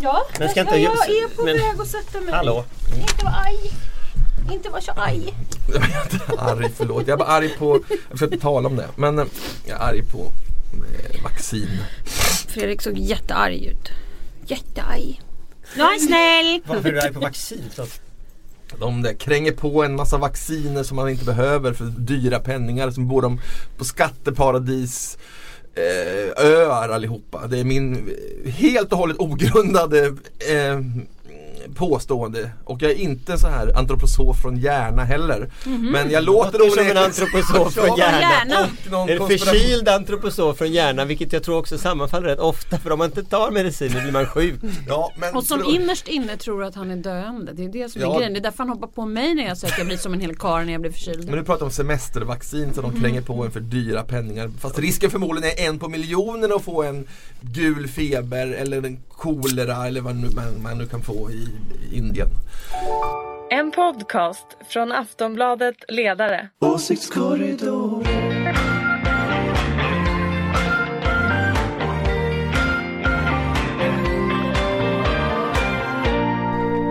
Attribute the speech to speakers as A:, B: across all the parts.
A: Ja,
B: Men ska
A: jag,
B: inte-
A: jag är på
B: men-
A: väg att sätta mig.
B: Hallå?
A: Inte vara arg. Inte vara så arg.
C: Jag är inte arg, förlåt. Jag är bara arg på, jag försökte tala om det, men eh, jag är arg på eh, vaccin.
A: Fredrik såg jättearg ut. Jättearg. Nu är han snäll.
B: Varför är du arg på vaccin?
C: De där kränger på en massa vacciner som man inte behöver för dyra penningar som bor de på skatteparadis eh, öar allihopa. Det är min helt och hållet ogrundade eh, påstående och jag är inte så här antroposof från Järna heller. Men jag låter
B: som en antroposof från
C: Ja,
B: Järna.
A: Järna.
C: och
B: En förkyld antroposof från Järna vilket jag tror också sammanfaller rätt ofta för om man inte tar mediciner blir man sjuk.
C: Ja, men
A: Och som innerst inne tror att han är döende. Det är det som är
C: Ja.
A: grejen. Det är därför han hoppar på mig när jag säger att jag blir som en hel karl när jag blir förkyld.
C: Men du pratar om semestervaccin så de kränger på en för dyra penningar. Fast risken förmodligen är en på miljonen att få en gul feber eller en kolera eller vad nu, man, man nu kan få i Indien.
D: En podcast från Aftonbladet Ledare.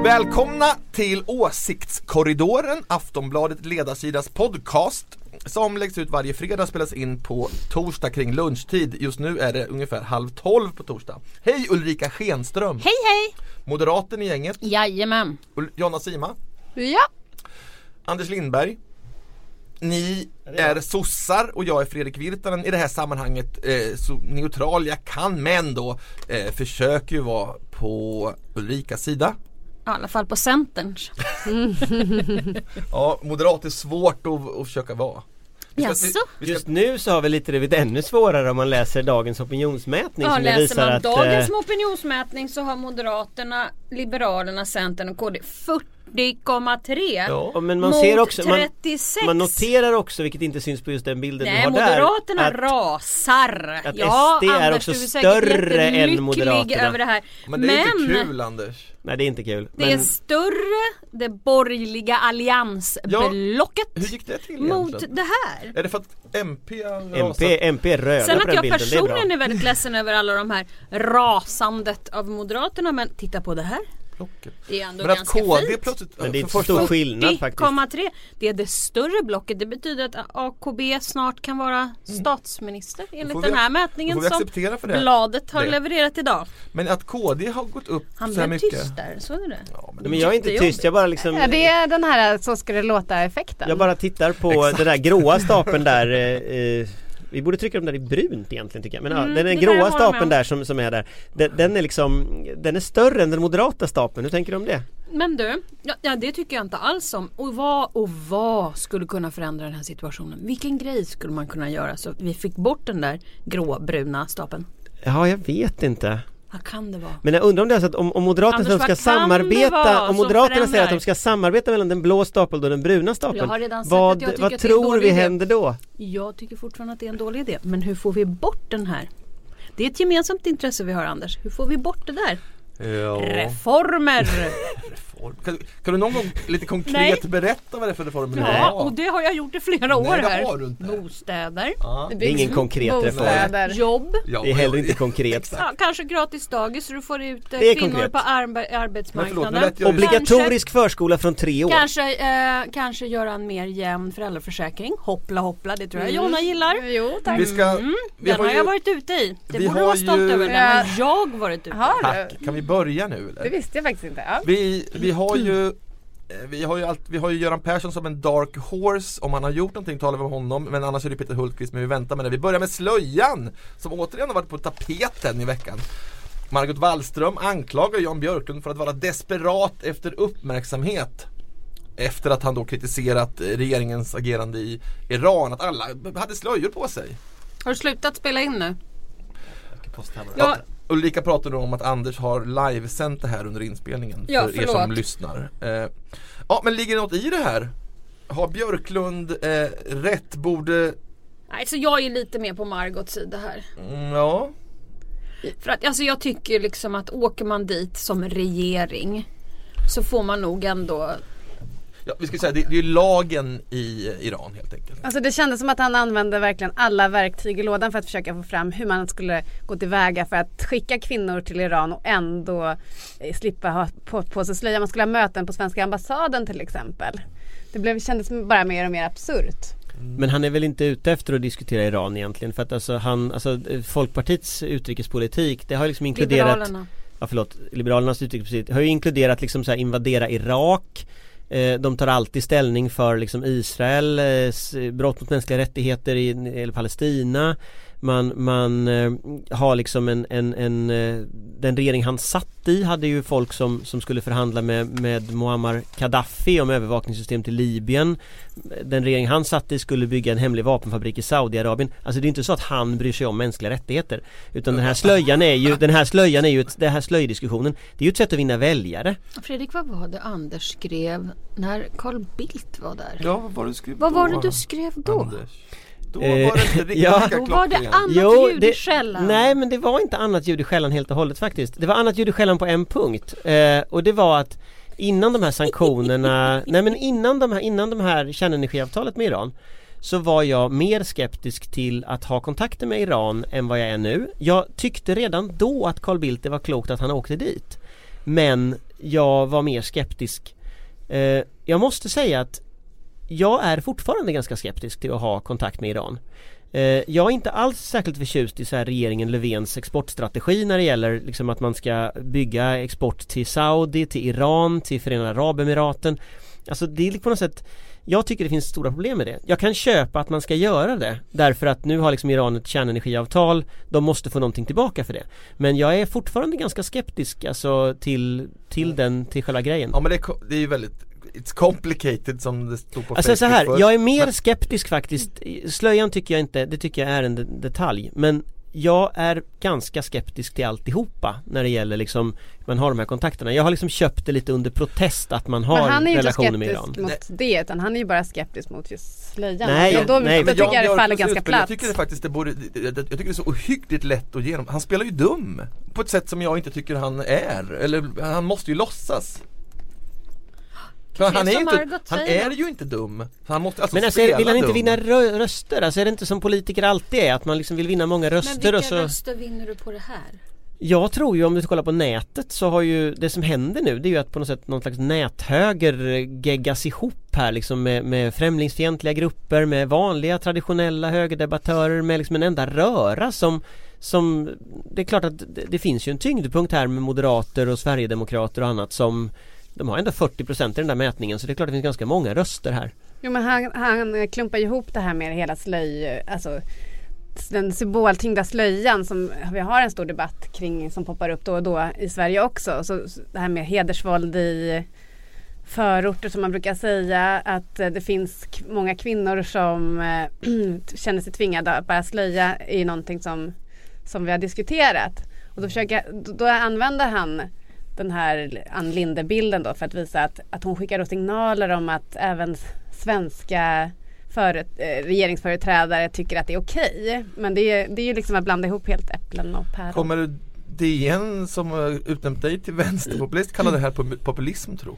C: Välkomna till Åsiktskorridoren, Aftonbladet ledarsidas podcast som läggs ut varje fredag och spelas in på torsdag kring lunchtid. Just nu är det ungefär halv tolv på torsdag. Hej Ulrika Schenström,
A: Hej hej!
C: moderaten i gänget,
A: Jajamän.
C: Ul- Jonna Sima,
E: Ja,
C: Anders Lindberg Ni är sossar och jag är Fredrik Virtanen i det här sammanhanget eh, så neutral jag kan men då eh, försöker ju vara på Ulrikas sida.
A: I alla fall på Centerns.
C: Ja, moderat är svårt att, att försöka vara.
A: Jaså?
B: Just nu så har vi lite det ännu svårare om man läser dagens opinionsmätning
A: Ja, läser man
B: att
A: dagens
B: eh,
A: opinionsmätning så har Moderaterna, Liberalerna, Centern och KD 40,3
B: Ja, men man
A: mot
B: ser också, man,
A: 36.
B: man noterar också, vilket inte syns på just den bilden
A: Nej,
B: du har
A: Moderaterna
B: där, att
A: rasar.
B: att
A: ja,
B: SD är
A: Anders,
B: också
A: är säkert
B: större än Moderaterna.
A: över det här.
C: men det är inte kul Anders.
B: Nej det är inte kul.
A: Det är
B: Men
A: större, det borgerliga alliansblocket
C: Hur gick det till
A: mot
C: egentligen?
A: det här.
C: Är det för att MP har?
B: MP, MP är röda
A: Sen
B: på
A: att
B: den
A: jag
B: bilden, det är
A: personligen är väldigt ledsen över alla de här rasandet av Moderaterna men titta på det här.
C: Blocket?
A: Det är ändå
C: Men att
A: ganska
C: KD
A: fint.
C: plötsligt
B: Men det är
C: för
B: inte så stor skillnad faktiskt.
A: 40,3 Det är det större blocket. Det betyder att AKB snart kan vara statsminister enligt
C: Mm. vi-
A: den här
C: då
A: mätningen
C: vi
A: som bladet har
C: det.
A: levererat idag.
C: Men att KD har gått upp
A: Han
C: så här
A: blev
C: mycket.
A: tyst där, såg du det?
C: Ja, men
B: Men jag är inte tyst, jag bara liksom
E: ja, det är den här så ska det låta effekten.
B: Jag bara tittar på den där gråa stapeln där eh, eh, Vi borde trycka dem där i brunt egentligen tycker jag Men ja,
A: Mm,
B: den
A: kan jag
B: gråa stapeln där som, som är där den, den är liksom Den är större än den moderata stapeln, hur tänker du om det?
A: Men du, ja, ja det tycker jag inte alls om. Och vad, och vad skulle kunna förändra den här situationen? Vilken grej skulle man kunna göra så att vi fick bort den där gråbruna stapeln?
B: Ja jag vet inte
A: Vad kan det vara?
B: Men jag undrar om det är så att om, om Moderaterna
A: Anders,
B: ska samarbeta Om Moderaterna säger att de ska samarbeta mellan den blå stapeln och den bruna stapeln
A: Jag har redan sagt
B: Vad,
A: att jag tycker
B: vad tror vi
A: idé.
B: händer då?
A: Jag tycker fortfarande att det är en dålig idé. Men hur får vi bort den här? Det är ett gemensamt intresse vi har Anders. Hur får vi bort det där?
C: Ja.
A: Reformer!
C: Reform. Kan, kan du någon gång lite konkret berätta vad det är för reformer
A: ja, och det har jag gjort i flera år
C: Nej, det
A: här.
C: har du inte.
A: Bostäder,
C: Ja.
B: Det är ingen konkret reform
E: bostäder.
A: jobb,
C: Ja,
B: Det är heller inte konkret
A: ja, kanske gratis dagis så du får ut eh,
B: Det
A: kvinnor
B: konkret.
A: på arbe-
C: Men förlåt,
A: arbetsmarknaden.
C: lät jag ju-
B: Obligatorisk förskola från tre år
A: Kanske, eh, kanske göra en mer jämn föräldraförsäkring. Hoppla hoppla, det tror jag Jonna gillar.
E: Jo tack.
C: Vi ska, vi
A: Den har,
C: ju,
A: jag varit ute i. Det
C: vi
A: borde du
C: har
A: vara stolt
C: ju-
A: över. Den har jag varit ute i.
E: Du?
C: kan vi börja nu
E: Det
C: eller?
E: visste jag faktiskt inte. Ja.
C: Vi, vi har ju eh, vi har, ju allt, vi har ju Göran Persson som en dark horse, om han har gjort någonting talar vi om honom. Men annars är det Peter Hultqvist, men vi väntar med det. Vi börjar med slöjan, som återigen har varit på tapeten i veckan. Margot Wallström anklagar Jan Björklund för att vara desperat efter uppmärksamhet. Efter att han då kritiserat regeringens agerande i Iran, att alla hade slöjor på sig.
A: Har du slutat spela in nu?
C: Ja, Ulrika pratade om att Anders har livesänt det här under inspelningen
A: Ja,
C: för er som lyssnar. Eh, ja men ligger det något i det här? Har Björklund eh, rätt? Borde,
A: nej, så jag är lite mer på Margots sida här.
C: mm, ja
A: För att alltså jag tycker liksom att åker man dit som regering så får man nog ändå
C: Ja, vi ska säga, det, det är ju lagen i Iran helt enkelt.
E: Alltså det kändes som att han använde verkligen alla verktyg i lådan för att försöka få fram hur man skulle gå tillväga för att skicka kvinnor till Iran och ändå eh, slippa ha på, på sig slöja. Man skulle ha möten på svenska ambassaden till exempel. Det blev, kändes bara mer och mer absurt.
B: Men han är väl inte ute efter att diskutera Iran egentligen för att alltså han, alltså eh, Folkpartiets utrikespolitik det har liksom inkluderat
A: Liberalerna.
B: Ja förlåt, Liberalernas utrikespolitik har ju inkluderat liksom så här invadera Irak Eh, de tar alltid ställning för liksom Israels eh, brott mot mänskliga rättigheter i, eller Palestina. Man, man eh, har liksom en, en, en eh, Den regering han satt i hade ju folk som, som skulle förhandla med, med Muammar Gaddafi om övervakningssystem till Libyen Den regering han satt i skulle bygga en hemlig vapenfabrik i Saudiarabien Alltså det är inte så att han bryr sig om mänskliga rättigheter Utan den här slöjan är ju, den här slöjan är ju, ett, den här slöjdiskussionen Det är ju ett sätt att vinna väljare
A: Fredrik, vad var det Anders skrev när Carl Bildt var där?
C: Ja, vad var det du skrev
A: Vad
C: då?
A: var det du skrev då?
C: Anders? Då
B: Eh,
C: var det inte riktigt
B: ja.
C: lika
A: Då var det annat ljud i skällan.
B: Nej men det var inte annat ljud i skällan helt och hållet faktiskt. Det var annat ljud i skällan på en punkt eh, Och det var att Innan de här sanktionerna Nej men innan de här, innan de här kärnenergiavtalet med Iran Så var jag mer skeptisk till att ha kontakter med Iran än vad jag är nu. Jag tyckte redan då att Carl Bildt det var klokt att han åkte dit. Men jag var mer skeptisk. Eh, Jag måste säga att jag är fortfarande ganska skeptisk till att ha kontakt med Iran eh, Jag är inte alls särskilt förtjust i så här regeringen Löfvens exportstrategi när det gäller liksom att man ska bygga export till Saudi, till Iran, till Förenade Arabemiraten Alltså det är på något sätt Jag tycker det finns stora problem med det. Jag kan köpa att man ska göra det därför att nu har liksom Iran ett kärnenergiavtal De måste få någonting tillbaka för det. Men jag är fortfarande ganska skeptisk alltså till, till den, till själva grejen.
C: Ja men det det är ju väldigt It's complicated som det stod på
B: Alltså så
C: Facebook
B: här,
C: först.
B: jag är mer
C: Men-
B: skeptisk faktiskt Slöjan tycker jag inte, det tycker jag är en de- detalj Men jag är ganska skeptisk till alltihopa när det gäller liksom Man har de här kontakterna Jag har liksom köpt det lite under protest att man har
E: Men han är ju inte
B: relationer med Iran
E: skeptisk mot det utan han är ju bara skeptisk mot just slöjan.
B: Nej,
E: och då,
B: nej,
E: då
B: men
E: tycker jag det
C: Björklunds
E: faller ganska platt.
C: Jag tycker det faktiskt det borde, jag, jag tycker det är så ohyggligt lätt att genom, han spelar ju dum På ett sätt som jag inte tycker han är, eller han måste ju låtsas För
A: Kanske
C: han är,
A: som
C: inte,
A: Margot
C: han
A: säger
C: är ju inte dum Han måste alltså
B: Men alltså,
C: spela
B: vill han inte
C: dum.
B: vinna rö- röster? Alltså är det inte som politiker alltid är? Att man liksom vill vinna många
A: Men
B: röster
A: vilka
B: och så
A: röster vinner du på det här?
B: Jag tror ju om du kollar på nätet så har ju det som händer nu det är ju att på något sätt någon slags näthöger geggas ihop här liksom med, med främlingsfientliga grupper med vanliga traditionella högerdebattörer med liksom en enda röra som som det är klart att det, det finns ju en tyngdpunkt här med moderater och sverigedemokrater och annat som de har ändå 40% i den där mätningen så det är klart att det finns ganska många röster här.
E: Jo men han, han eh, klumpar ju ihop det här med hela slöj, eh, alltså den symboltyngda slöjan som vi har en stor debatt kring som poppar upp då och då i Sverige också. Så, det här med hedersvåld i förorter som man brukar säga att eh, det finns många kvinnor som känner sig tvingade att bära slöja är någonting som, som vi har diskuterat. Och då, försöker, då, då använder han den här Ann Linde-bilden då för att visa att, att hon skickar signaler om att även svenska före, eh, regeringsföreträdare tycker att det är okej. Men det är, det är ju liksom att blanda ihop helt äpplen och päron.
C: Kommer DN som har utnämnt dig till vänsterpopulist kalla det här pop- populism tro?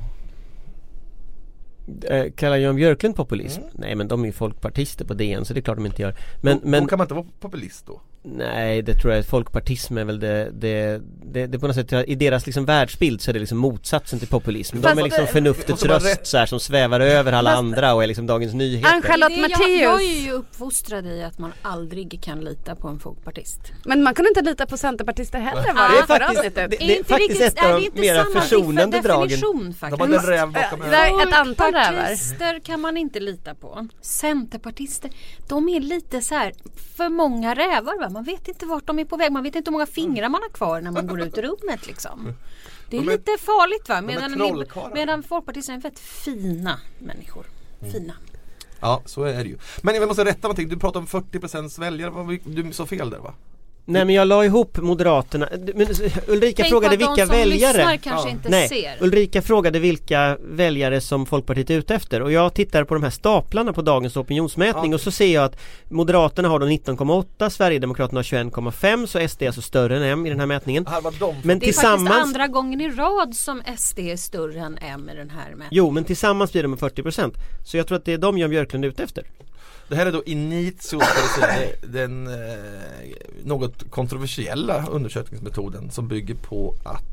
B: Eh, kallar Jan Björklund populism? Nej men de är ju folkpartister på DN så det är klart de inte gör Men,
C: Då-
B: men
C: Då kan man inte vara populist då?
B: Nej det tror jag, folkpartism är väl det, det, det, det på något sätt, i deras liksom världsbild så är det liksom motsatsen till populism De
E: Fast
B: är liksom
E: det-
B: förnuftets röst
C: rätt-
B: så här, som svävar över alla
E: Fast-
B: andra och är liksom Dagens Nyheter
E: Ann-Charlotte
A: jag, jag är ju uppfostrad i att man aldrig kan lita på en folkpartist.
E: Men man kunde inte lita på centerpartister heller var
B: Det
E: det
B: är faktiskt- det- det är faktiskt ett av de mera försonande dragen.
C: De hade en räv bakom
E: är ett antal rävar.
A: Folkpartister kan man inte lita på. Centerpartister, de är lite så här för många rävar. Va? Man vet inte vart de är på väg. Man vet inte hur många fingrar man har kvar när man går ut ur rummet. Liksom. Det är
C: De är-
A: lite farligt va? Medan, medan folkpartister är väldigt fina människor. Fina.
C: Ja så är det ju Men jag måste rätta någonting, du pratade om 40% väljare, du sa fel där va?
B: Nej men jag la ihop Moderaterna, men Ulrika
A: Tänk
B: frågade vilka väljare
C: Ja.
B: Nej,
A: ser.
B: Ulrika frågade vilka väljare som Folkpartiet är ute efter och jag tittar på de här staplarna på dagens opinionsmätning
C: Ja.
B: och så ser jag att Moderaterna har då 19,8, Sverigedemokraterna har 21,5 så SD är alltså större än M i den här mätningen.
C: Här var de
B: Men
A: det är
B: tillsammans
A: faktiskt andra gången i rad som SD är större än M i den här med.
B: Jo men tillsammans blir de med 40% Så jag tror att det är de Jan Björklund är ute efter
C: Det här är då Initio, säga, den eh, något kontroversiella undersökningsmetoden som bygger på att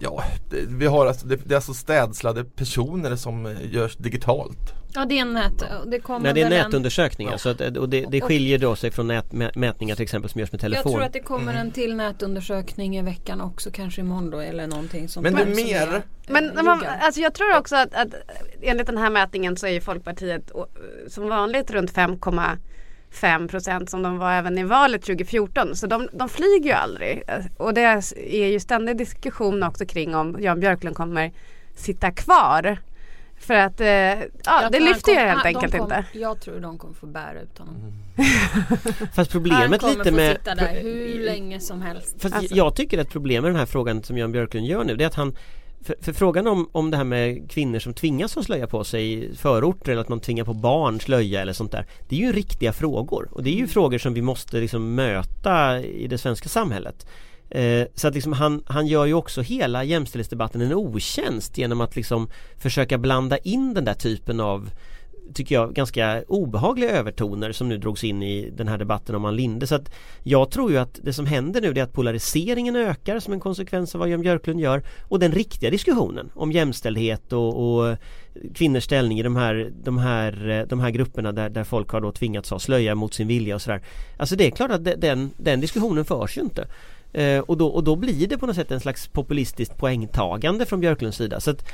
C: Ja, det, vi har alltså, det, det är alltså städslade personer som eh, görs digitalt.
A: Ja det är en nät. Det kommer
B: Nej det är
A: väl en,
B: nätundersökningar så att, och det, det skiljer då sig från nät, mä- mätningar till exempel som görs med
A: Jag
B: telefon
A: tror att det kommer
C: Mm.
A: en till nätundersökning i veckan också kanske imorgon då eller någonting sånt
C: Men det är mer-
E: Men
A: eh,
E: man, alltså jag tror också att, att enligt den här mätningen så är ju Folkpartiet som vanligt runt 5,5 procent som de var även i valet 2014. Så de, de flyger ju aldrig. Och det är ju ständig diskussion också kring om Jan Björklund kommer sitta kvar. För att eh, ja, det
A: han
E: lyfter ju helt enkelt
A: kom-
E: inte.
A: Jag tror de kommer få bära ut honom.
B: Fast
A: Han
B: problemet
A: kommer
B: lite
A: få
B: med
A: sitta där hur länge som helst.
B: Fast
E: Alltså-
B: jag tycker att problemet med den här frågan som Jan Björklund gör nu det är att han för, för frågan om, om det här med kvinnor som tvingas ha slöja på sig i förorter eller att man tvingar på barn slöja eller sånt där Det är ju riktiga frågor. Och det är ju frågor som vi måste liksom möta i det svenska samhället. Eh, Så att liksom han, han gör ju också hela jämställdhetsdebatten en otjänst genom att liksom försöka blanda in den där typen av tycker jag, ganska obehagliga övertoner som nu drogs in i den här debatten om Ann Linde. Så att jag tror ju att det som händer nu är att polariseringen ökar som en konsekvens av vad Jan Björklund gör och den riktiga diskussionen om jämställdhet och, och kvinnors ställning i de här, de här, de här grupperna där, där folk har då tvingats ha slöja mot sin vilja och sådär. Alltså det är klart att den, den diskussionen förs ju inte. Eh, och, då, och då blir det på något sätt en slags populistiskt poängtagande från Björklunds sida. Så att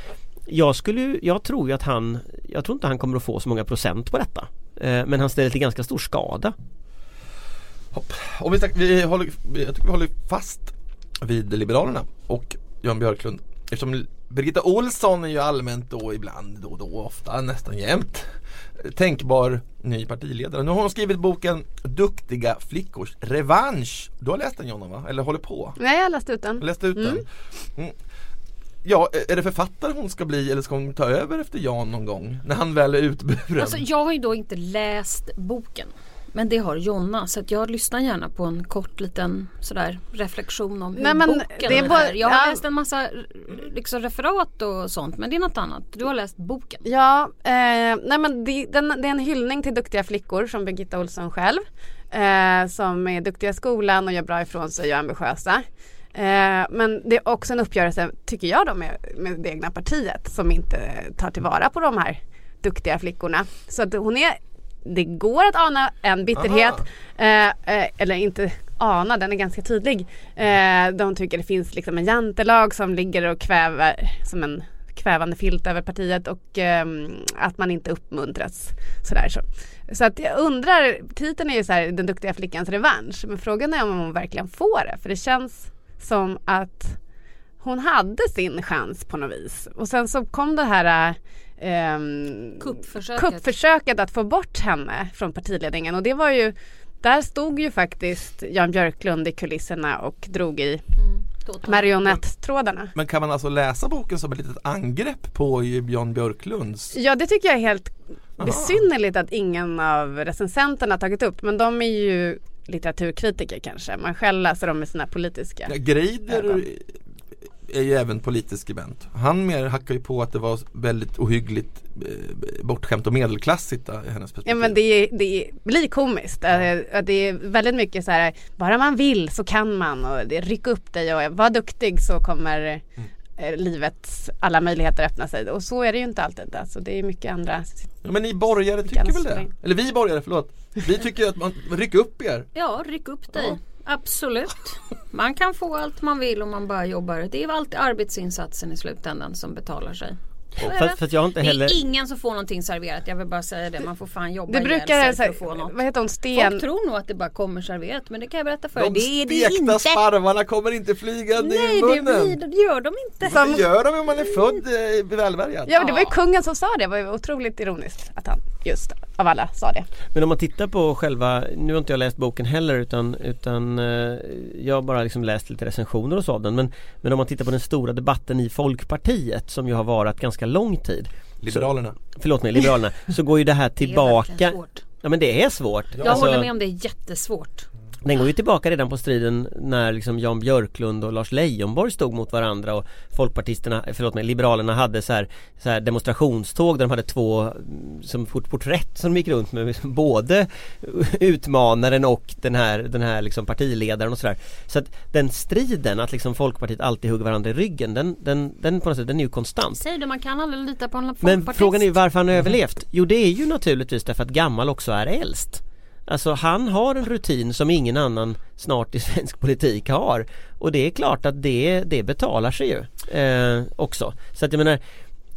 B: jag skulle ju, jag tror ju att han, jag tror inte han kommer att få så många procent på detta. Eh, men han ställer till ganska stor skada.
C: Hopp. Och vi, vi håller, jag tycker vi håller fast vid Liberalerna och Jan Björklund. Eftersom Birgitta Olsson är ju allmänt då ibland, då och då, ofta, nästan jämt tänkbar ny partiledare. Nu har hon skrivit boken Duktiga flickors revansch. Du har läst den Jonna va? Eller håller på?
E: Nej, jag har läst ut den.
C: Läst ut den? Mm. Ja, är det författare hon ska bli eller ska hon ta över efter Jan någon gång? När han väl är utburen?
A: Alltså, jag har ju då inte läst boken. Men det har Jonna så att jag lyssnar gärna på en kort liten sådär reflektion om hur
E: Nej, men
A: boken
E: det är
A: är.
E: både-
A: Jag har
E: ja.
A: läst en massa liksom, referat och sånt men det är något annat. Du har läst boken.
E: Ja, eh, nej men det, den, det är en hyllning till duktiga flickor som Birgitta Olsson själv. Eh, som är duktiga i skolan och gör bra ifrån sig och är ambitiösa. Eh, men det är också en uppgörelse, tycker jag då, med, med det egna partiet som inte tar tillvara på de här duktiga flickorna. Så att hon är, det går att ana en bitterhet. Eh, eh, eller inte ana, den är ganska tydlig. Eh, de tycker det finns liksom en jantelag som ligger och kväver som en kvävande filt över partiet och ehm, att man inte uppmuntras. Sådär så. så att jag undrar, titeln är ju så här, den duktiga flickans revansch. Men frågan är om hon verkligen får det. För det känns som att hon hade sin chans på något vis. Och sen så kom det här ehm,
A: Kuppförsöket.
E: kuppförsöket att få bort henne från partiledningen. Och det var ju, där stod ju faktiskt Jan Björklund i kulisserna och drog i
A: Mm,
E: marionettrådarna.
C: Men kan man alltså läsa boken som ett litet angrepp på Jan Björklunds?
E: Ja det tycker jag är helt
C: Aha.
E: besynnerligt att ingen av recensenterna tagit upp. Men de är ju litteraturkritiker kanske. Man själv läser dem med sina politiska.
C: Ja, Greider
E: Ögon.
C: är ju även politisk skribent. Han mer hackar ju på att det var väldigt ohyggligt eh, bortskämt och medelklassigt i hennes perspektiv.
E: Ja men det, är, det är, blir komiskt. Eh, att Det är väldigt mycket så här, bara man vill så kan man och det, ryck upp dig och var duktig så kommer eh, livets alla möjligheter öppna sig. Och så är det ju inte alltid. Alltså, det är mycket andra.
C: Ja, men ni borgare tycker väl det? Eller vi borgare, förlåt. Vi tycker att man rycker upp er.
A: Ja, ryck upp dig.
C: Ja.
A: Absolut. Man kan få allt man vill om man bara jobbar. Det är alltid arbetsinsatsen i slutändan som betalar sig.
B: Fast, fast jag inte
A: det
B: heller
A: är ingen som får någonting serverat, jag vill bara säga det. Man får fan jobba
E: Det
A: ihjäl
E: brukar,
A: sig för att få något.
E: vad heter hon, Sten?
A: Folk tror nog att det bara kommer serverat men det kan jag berätta för.
C: De
A: Det är det
C: stekta
A: inte.
C: sparvarna kommer inte flygande
A: Nej
C: i
A: det,
C: munnen.
A: blir, det gör de inte.
E: Som-
C: Det gör de om man är född eh, välbärgad.
E: Ja, det var ju kungen som sa det. Det var ju otroligt ironiskt att han just av alla sa det.
B: Men om man tittar på själva, nu har inte jag läst boken heller utan, utan eh, jag har bara liksom läst lite recensioner och så av den men, men om man tittar på den stora debatten i Folkpartiet som ju har varit ganska lång tid
C: Liberalerna.
B: Förlåt mig, Liberalerna Så går ju det här
A: Det är
B: tillbaka
A: svårt.
B: Ja men det är svårt
A: Jag
B: Alltså,
A: håller med om det är jättesvårt.
B: Den går ju tillbaka redan på striden när liksom Jan Björklund och Lars Leijonborg stod mot varandra och Folkpartisterna, förlåt mig, Liberalerna hade så här, så här demonstrationståg där de hade två mm, som port- porträtt som de gick runt med både utmanaren och den här, den här liksom partiledaren och sådär. Så att den striden att liksom Folkpartiet alltid hugger varandra i ryggen den, den, den på något sätt, den är ju konstant.
A: Säg det, man kan aldrig lita på en
B: Men
A: folkpartist.
B: frågan är ju varför han har överlevt? Jo det är ju naturligtvis därför att gammal också är äldst. Alltså han har en rutin som ingen annan snart i svensk politik har. Och det är klart att det, det betalar sig ju eh, också. Så att jag menar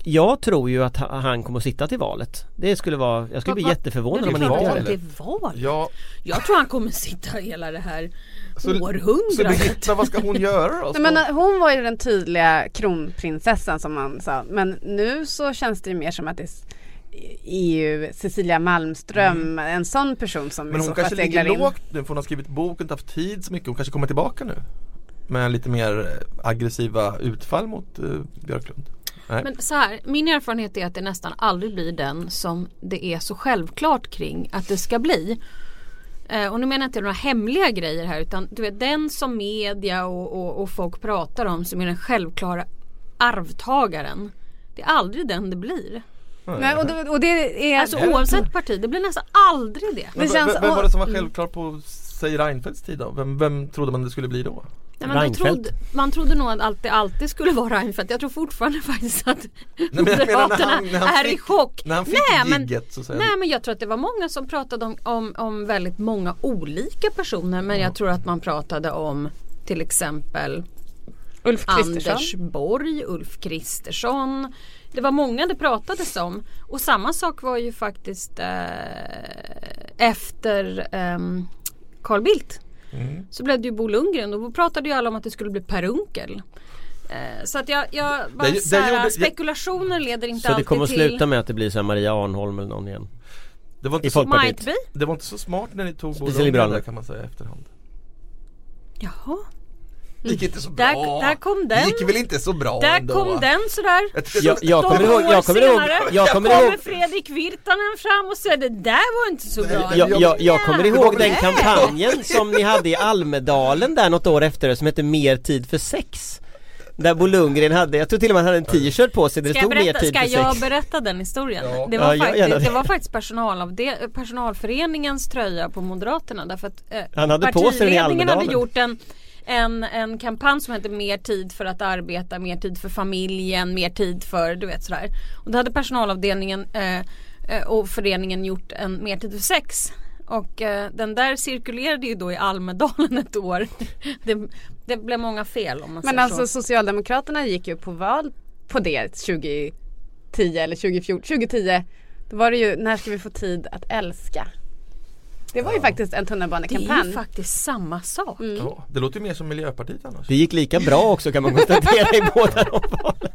B: jag tror ju att ha- han kommer att sitta till valet. Det skulle vara, jag skulle bli jätteförvånad om han inte gör det.
A: det är val.
C: Ja,
A: Jag tror han kommer sitta hela det här
C: så, så
A: århundradet.
C: Birgitta, vad ska hon göra då?
E: Nej, men
C: hon-
E: eh, hon var ju den tydliga kronprinsessan som man sa. Men nu så känns det ju mer som att det EU, Cecilia Malmström, en sån person som
C: Mm. Men hon kanske ligger
E: in.
C: lågt nu för hon har skrivit bok och inte haft tid så mycket. Hon kanske kommer tillbaka nu. Med lite mer eh, aggressiva utfall mot uh, Björklund. Nej.
A: Men så här, min erfarenhet är att det nästan aldrig blir den som det är så självklart kring att det ska bli. Eh, och nu menar jag inte några hemliga grejer här utan du vet den som media och, och, och folk pratar om som är den självklara arvtagaren. Det är aldrig den det blir.
E: Nej, och, det, och det är...
A: Alltså oavsett parti, det blir nästan aldrig det.
C: Men
E: det
C: vem-
E: känns-
C: vem, vem var det som var
E: Mm.
C: självklart på säg Reinfeldts tid då? Vem, vem trodde man det skulle bli då?
A: Nej, men då
B: Reinfeldt.
A: trodde, man trodde nog att allt det alltid skulle vara Reinfeldt. Jag tror fortfarande faktiskt att
C: när
A: Moderaterna
C: han- när han
A: är i
C: fick-
A: chock.
C: När han fick
A: Nej, men-
C: gigget så.
A: Nej men jag tror att det var många som pratade om, om, om väldigt många olika personer men jag tror att man pratade om till exempel
E: Ulf Kristersson.
A: Anders Borg, Ulf Kristersson. Det var många det pratades om. Och samma sak var ju faktiskt eh, efter ehm, Carl Bildt.
C: Mm.
A: Så blev det ju Bo Lundgren och då pratade ju alla om att det skulle bli Per Unckel. Eh, så att jag, jag bara
C: Det- det
A: så här,
C: gjorde-
A: spekulationer leder inte
B: Så det
A: alltid
B: kommer att
A: till
B: sluta med att det blir så här Maria Arnholm eller någon igen.
C: Det var, inte
B: I
C: så,
B: Folkpartiet.
C: Det var inte så smart när ni tog Bo Lundgren där kan man säga efterhand.
A: Jaha,
C: Det gick inte så bra.
A: där, där kom
C: Det
A: den.
C: gick väl inte så bra
A: Där
C: ändå.
A: kom den sådär.
C: Jag
B: Jag, kommer ihåg, jag kommer ihåg, jag kommer
A: Fredrik Virtanen fram och säger det där var inte så bra.
B: jag, jag, jag kommer
C: Det
B: ihåg den kampanjen som ni hade i Almedalen där något år efter som hette Mer tid för sex Där Bo Lundgren hade, jag tror till och med han hade en t-shirt på sig där det
A: Ska,
B: stod mer tid
A: ska jag
B: sex
A: berätta den historien?
C: Ja.
A: Det,
B: Ja,
A: var
B: gör
A: faktiskt,
B: det.
A: det var faktiskt personalavde- personalföreningens tröja på Moderaterna därför att eh,
B: Han hade på sig den i
A: partiledningen hade gjort en en, en kampanj som hette Mer tid för att arbeta, mer tid för familjen, mer tid för du vet sådär. Och då hade personalavdelningen eh, eh, och föreningen gjort en mer tid för sex. Och eh, den där cirkulerade ju då i Almedalen ett år. det, det blev många fel om man
E: Men
A: säger
E: alltså
A: så.
E: Socialdemokraterna gick ju på val på det 2010 eller 2014, 2010. Då var det ju När ska vi få tid att älska? Det var ju faktiskt en
A: Det är
E: tunnelbanekampanj.
A: ju faktiskt samma sak.
E: Mm.
C: Ja, det låter ju mer som Miljöpartiet annars.
B: Det gick lika bra också kan man konstatera i båda de valen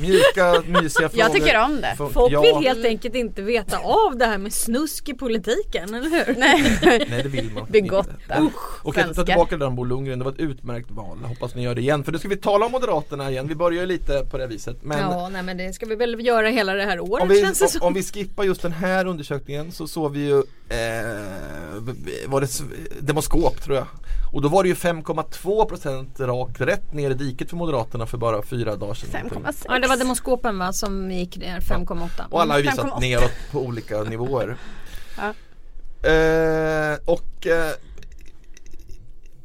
C: Mjuka, mysiga frågor.
E: Jag tycker om det.
A: Folk
C: ja,
A: vill helt enkelt inte veta av det här med snusk i politiken, eller hur?
E: Nej,
C: Nej det vill man
E: Begotta.
C: inte. Och jag tar
E: svenskar.
C: tillbaka det där om Bo Lundgren, det var ett utmärkt val. Hoppas ni gör det igen. För nu ska vi tala om Moderaterna igen. Vi börjar ju lite på det viset. Men
A: ja, nej men det ska vi väl göra hela det här året
C: om, vi,
A: känns det
C: om,
A: som.
C: om vi skippar just den här undersökningen så såg vi ju eh, var det Demoskop tror jag. Och då var det ju 5,2% rakt rätt ner i diket för Moderaterna för bara fyra dagar sedan.
E: 5,6.
A: Ja det var demoskopen va som gick ner 5,8.
C: Och alla har ju visat
E: 5,8.
C: neråt på olika nivåer.
E: Ja.
C: Eh, och eh,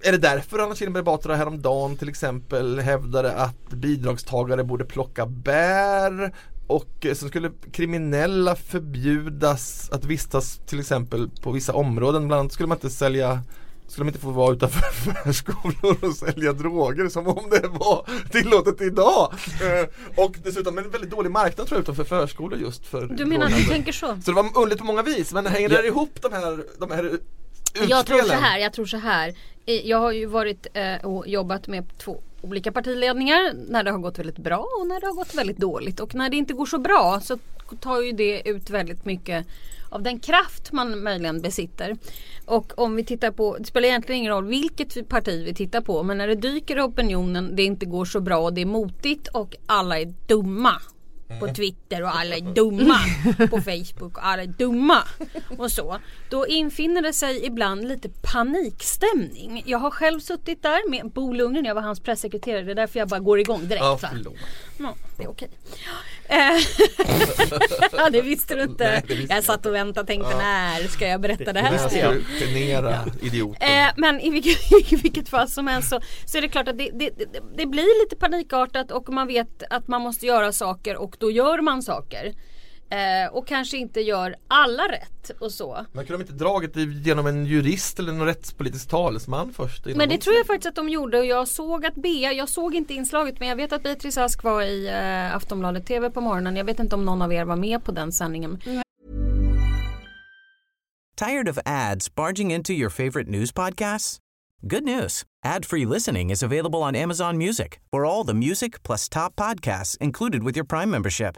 C: är det därför Anna Kinberg Batra häromdagen till exempel hävdade att bidragstagare borde plocka bär och eh, sen skulle kriminella förbjudas att vistas till exempel på vissa områden. Bland annat skulle man inte sälja Ska de inte få vara utanför förskolor och sälja droger som om det var tillåtet idag? Eh, och dessutom en väldigt dålig marknad tror jag utanför förskolor just för
A: Du menar att du tänker så?
C: Så det var underligt på många vis men hänger det ihop de här, de här utspelen?
A: Jag tror så här, jag tror så här. I- Jag har ju varit eh, och jobbat med två olika partiledningar när det har gått väldigt bra och när det har gått väldigt dåligt. Och när det inte går så bra så tar ju det ut väldigt mycket av den kraft man möjligen besitter. Och om vi tittar på, det spelar egentligen ingen roll vilket parti vi tittar på men när det dyker i opinionen, det inte går så bra och det är motigt och alla är dumma på Twitter och alla är dumma på Facebook och alla är dumma och så. Då infinner det sig ibland lite panikstämning. Jag har själv suttit där med Bo Lundgren, jag var hans pressekreterare. Det är därför jag bara går igång direkt.
C: Ja, förlåt.
A: Ja, det är okej. Eh, ja, det visste du inte.
C: Nej, visste
A: jag satt och väntade och tänkte när ska jag berätta det här?
C: När ska
B: jag.
C: genera idioten?
A: Eh, men i vilket, i vilket fall som helst så, så är det klart att det, det, det, det blir lite panikartat och man vet att man måste göra saker och då gör man saker. Eh, och kanske inte gör alla rätt och så.
C: Men kunde de inte dragit det genom en jurist eller en rättspolitisk talesman först?
A: Men det
C: de-
A: tror jag faktiskt att de gjorde och jag såg att Bea, jag såg inte inslaget men jag vet att Beatrice Ask var i eh, Aftonbladet TV på morgonen. Jag vet inte om någon av er var med på den sändningen.
F: Tired of ads barging into your favorite news podcasts? Good news. Ad-free listening is available on Amazon Music for all the music plus top podcasts included with your Prime membership.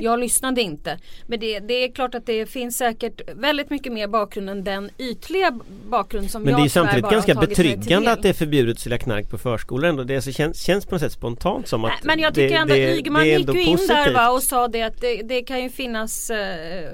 A: Jag lyssnade inte. Men det, det är klart att det finns säkert väldigt mycket mer bakgrund än den ytliga bakgrund som
B: Men
A: jag
B: det är samtidigt ganska betryggande att det är förbjudet att sälja knark på förskolor ändå. Det alltså känns, känns på något sätt spontant som att
A: Nej, Men jag tycker
B: det,
A: ändå
B: det,
A: att Ygeman
B: det
A: gick
B: ändå
A: ju in där
B: positivt.
A: va, och sa det att det, det kan ju finnas eh,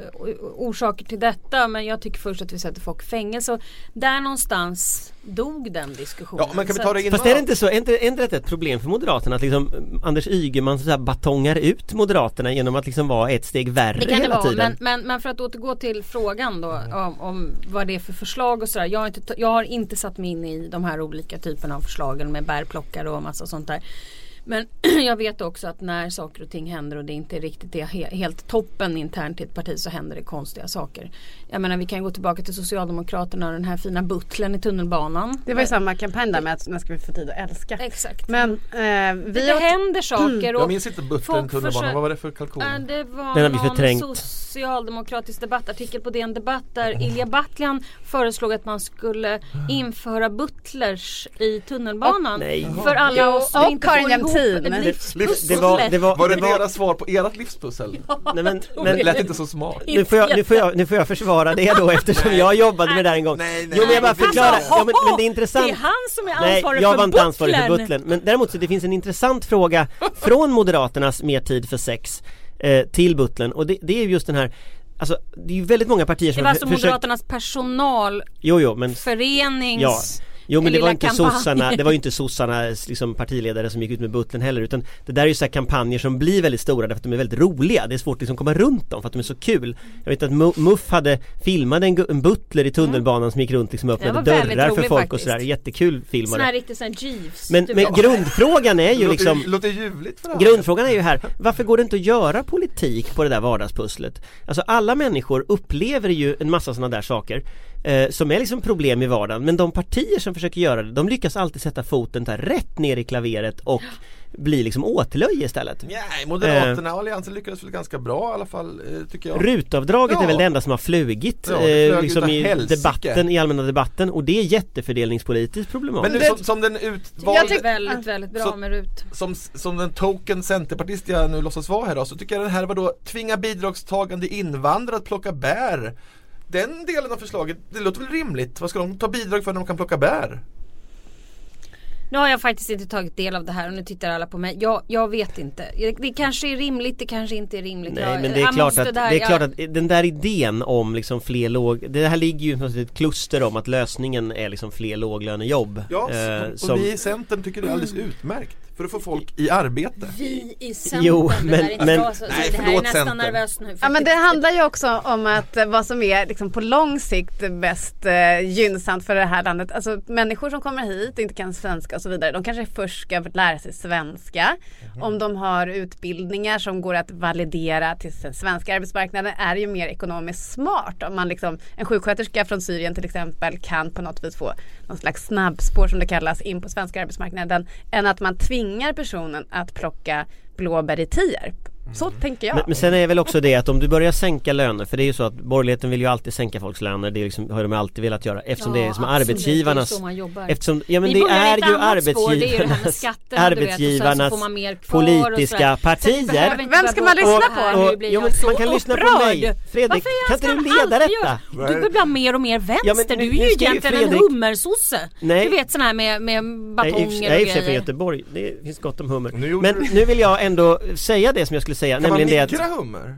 A: orsaker till detta men jag tycker först att vi sätter folk i fängelse. Och Där någonstans dog den diskussionen.
C: Ja men kan vi
A: Så
C: ta det
A: att-
C: in
B: Fast är det inte så, är inte, är inte detta ett problem för Moderaterna att liksom mm, Anders Ygeman så här batongar ut Moderaterna genom att liksom vara ett steg värre
A: Det kan det
B: hela
A: vara,
B: tiden?
A: men, men, men för att återgå till frågan då om, om vad det är för förslag och sådär. Jag har, inte, jag har inte satt mig in i de här olika typerna av förslagen med bärplockare och massa sånt där. Men jag vet också att när saker och ting händer och det inte riktigt är he- helt toppen internt i ett parti så händer det konstiga saker. Jag menar vi kan gå tillbaka till Socialdemokraterna och den här fina butlern i tunnelbanan.
E: Det var ju samma kampanj där med att när ska vi få tid att älska.
A: Exakt.
E: Men eh, vi
A: det
E: åt-
A: händer saker. Och
C: Jag minns inte buttern
A: folk
C: tunnelbanan, vad var det för kalkon?
A: Det var
B: Den har vi
A: någon
B: förträngt.
A: socialdemokratisk debattartikel på DN Debatt där Ilja Batljan föreslog att man skulle införa butlers i tunnelbanan.
B: Nej.
A: För alla oss som
E: och
A: inte
E: Karin
A: får ihop
E: Jämtin.
A: ett
C: Livs-
A: livspussel.
B: Det var, det var,
C: Var det
B: det var,
C: deras svar på ert livspussel?
B: nej, men,
C: Det
B: men,
C: lät inte så smart.
B: nu, får jag, nu, får jag, nu får jag försvara det då eftersom jag jobbade med det här en gång.
C: Nej, nej,
B: jo men jag bara
C: nej,
B: förklarar,
A: Alltså,
B: ja, men, men det är intressant
A: Det är han som är
B: Nej,
A: ansvarig
B: jag
A: för
B: var inte ansvarig för
A: butlern.
B: Men däremot så det finns en intressant fråga från Moderaternas mer tid för sex eh, till butlern och det, det är just den här Alltså det är ju väldigt många partier
A: Det
B: som
A: var
B: har
A: alltså
B: försökt
A: Moderaternas personalförenings
B: Jo jo men Ja. Jo men det var inte
A: kampanj.
B: sossarna, det var ju inte sossarnas liksom, partiledare som gick ut med butlern heller utan det där är ju så här kampanjer som blir väldigt stora därför att de är väldigt roliga. Det är svårt att liksom komma runt dem för att de är så kul. Jag vet att Mu- Muff hade filmade en, en butler i tunnelbanan som gick runt liksom och öppnade dörrar för folk och
A: faktiskt.
B: sådär. Jättekul film var
A: Sån här
B: det.
A: riktigt sån Jeeves.
B: Men, men grundfrågan är ju liksom
C: låter, låter ljuvligt för det här.
B: Grundfrågan är ju här, varför går det inte att göra politik på det där vardagspusslet? Alltså alla människor upplever ju en massa sådana där saker eh, som är liksom problem i vardagen men de partier som försöker göra det, de lyckas alltid sätta foten där rätt ner i klaveret och bli liksom åtlöje istället.
C: Nej, Moderaterna och Alliansen lyckades väl ganska bra i alla fall eh, tycker jag.
B: Rutavdraget
C: Ja.
B: är väl det enda som har flugit
C: Ja,
B: eh, liksom i
C: helsike.
B: debatten, i allmänna debatten och det är jättefördelningspolitiskt
C: Men
B: problematiskt.
C: nu
E: det-
C: som, som den
A: Jag
C: utvalde
A: tycker väldigt, väldigt bra
C: Så-
A: med RUT.
C: som, som den token centerpartist jag nu låtsas vara här då, så tycker jag den här var då tvinga bidragstagande invandrare att plocka bär. Den delen av förslaget, det låter väl rimligt? Vad ska de ta bidrag för när de kan plocka bär?
A: Nu har jag faktiskt inte tagit del av det här och nu tittar alla på mig. Jag, jag vet inte. Det, kanske är rimligt, det kanske inte är rimligt.
B: Nej
A: jag,
B: men det är klart att,
A: där-
B: det är
A: jag-
B: klart att den där idén om liksom fler låg, det här ligger ju som ett kluster om att lösningen är liksom fler låglönejobb
C: Ja,
B: eh,
C: och
B: som,
C: vi i Centern tycker det är alldeles utmärkt. För att få folk i arbete.
A: Vi i Centern,
B: Jo,
A: det
B: men-
A: inte
B: men-
A: bra, så,
C: Nej,
A: det här är nästan
C: Centern.
A: nervöst nu.
E: Ja men det handlar ju också om att vad som är liksom på lång sikt bäst eh, gynnsamt för det här landet. Alltså människor som kommer hit och inte kan svenska och så vidare. De kanske först ska lära sig svenska. Om de har utbildningar som går att validera till den svenska arbetsmarknaden är det ju mer ekonomiskt smart. Om man liksom, en sjuksköterska från Syrien till exempel kan på något vis få någon slags snabbspår som det kallas in på svenska arbetsmarknaden. Än att man tvingar personen att plocka blåbär i Tierp. Så tänker jag.
B: Men, men sen är väl också det att om du börjar sänka löner, för det är ju så att borgerligheten vill ju alltid sänka folks löner, det är liksom, har de alltid velat göra eftersom det är som
A: absolut,
B: arbetsgivarnas
A: det är så man jobbar.
B: Eftersom, ja men
A: Vi
B: det är ju
A: annat spår, det är ju
B: arbetsgivarnas,
A: vet, och
B: arbetsgivarnas
A: och
B: politiska partier
E: Vem ska man lyssna på?
B: Och-
A: nu blir
B: jo,
A: jag
B: men
A: så
B: man kan lyssna på mig. Fredrik, kan inte du leda detta?
A: göra- Du blir bara mer och mer vänster,
B: Ja, men
A: du är ju egentligen en
B: Fredrik-
A: hummersosse.
B: Nej.
A: Du vet sån här med, med
B: och
A: batonger och
B: jag är i och för sig från
A: grejer.
B: Göteborg, det finns gott om hummer Men nu vill jag ändå säga det som jag skulle säga,
C: Kan man
B: nämligen det att
C: mikra hummer?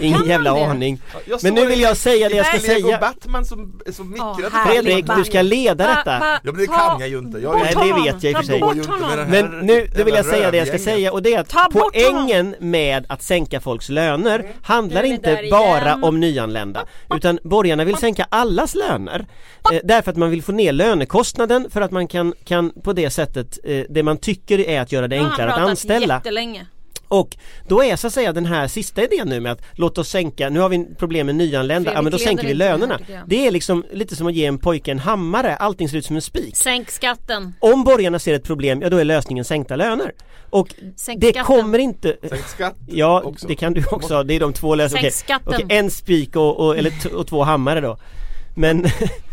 B: Ingen
A: man
B: jävla
A: det?
B: aning. Men nu vill jag säga det jag ska säga.
C: Batman som, som mikrade
A: Ja,
B: Fredrik, du ska leda detta.
C: Ja men det kan jag ju inte. Jag
B: Nej, det vet jag i och för sig. Men nu, då vill jag säga det jag ska säga och det är att poängen med att sänka folks löner handlar
A: Nu är vi
B: inte bara om nyanlända Utan borgarna vill sänka allas löner eh, Därför att man vill få ner lönekostnaden för att man kan, kan på det sättet eh, Det man tycker är att göra det
A: Nu
B: enklare att anställa.
A: jättelänge.
B: Och då är så att säga den här sista idén nu med att låt oss sänka, nu har vi problem med nyanlända, ja men då sänker vi lönerna. Det är liksom lite som att ge en pojke en hammare, allting ser ut som en spik.
A: Sänk skatten.
B: Om borgarna ser ett problem, ja då är lösningen sänkta löner. Och
A: Sänk
B: det
A: skatten.
B: kommer inte
C: Sänk skatt
B: Ja,
C: också.
B: det kan du också, det är de två lösningarna.
A: Sänk skatten.
B: Okej, en spik och, och, eller och två hammare då. Men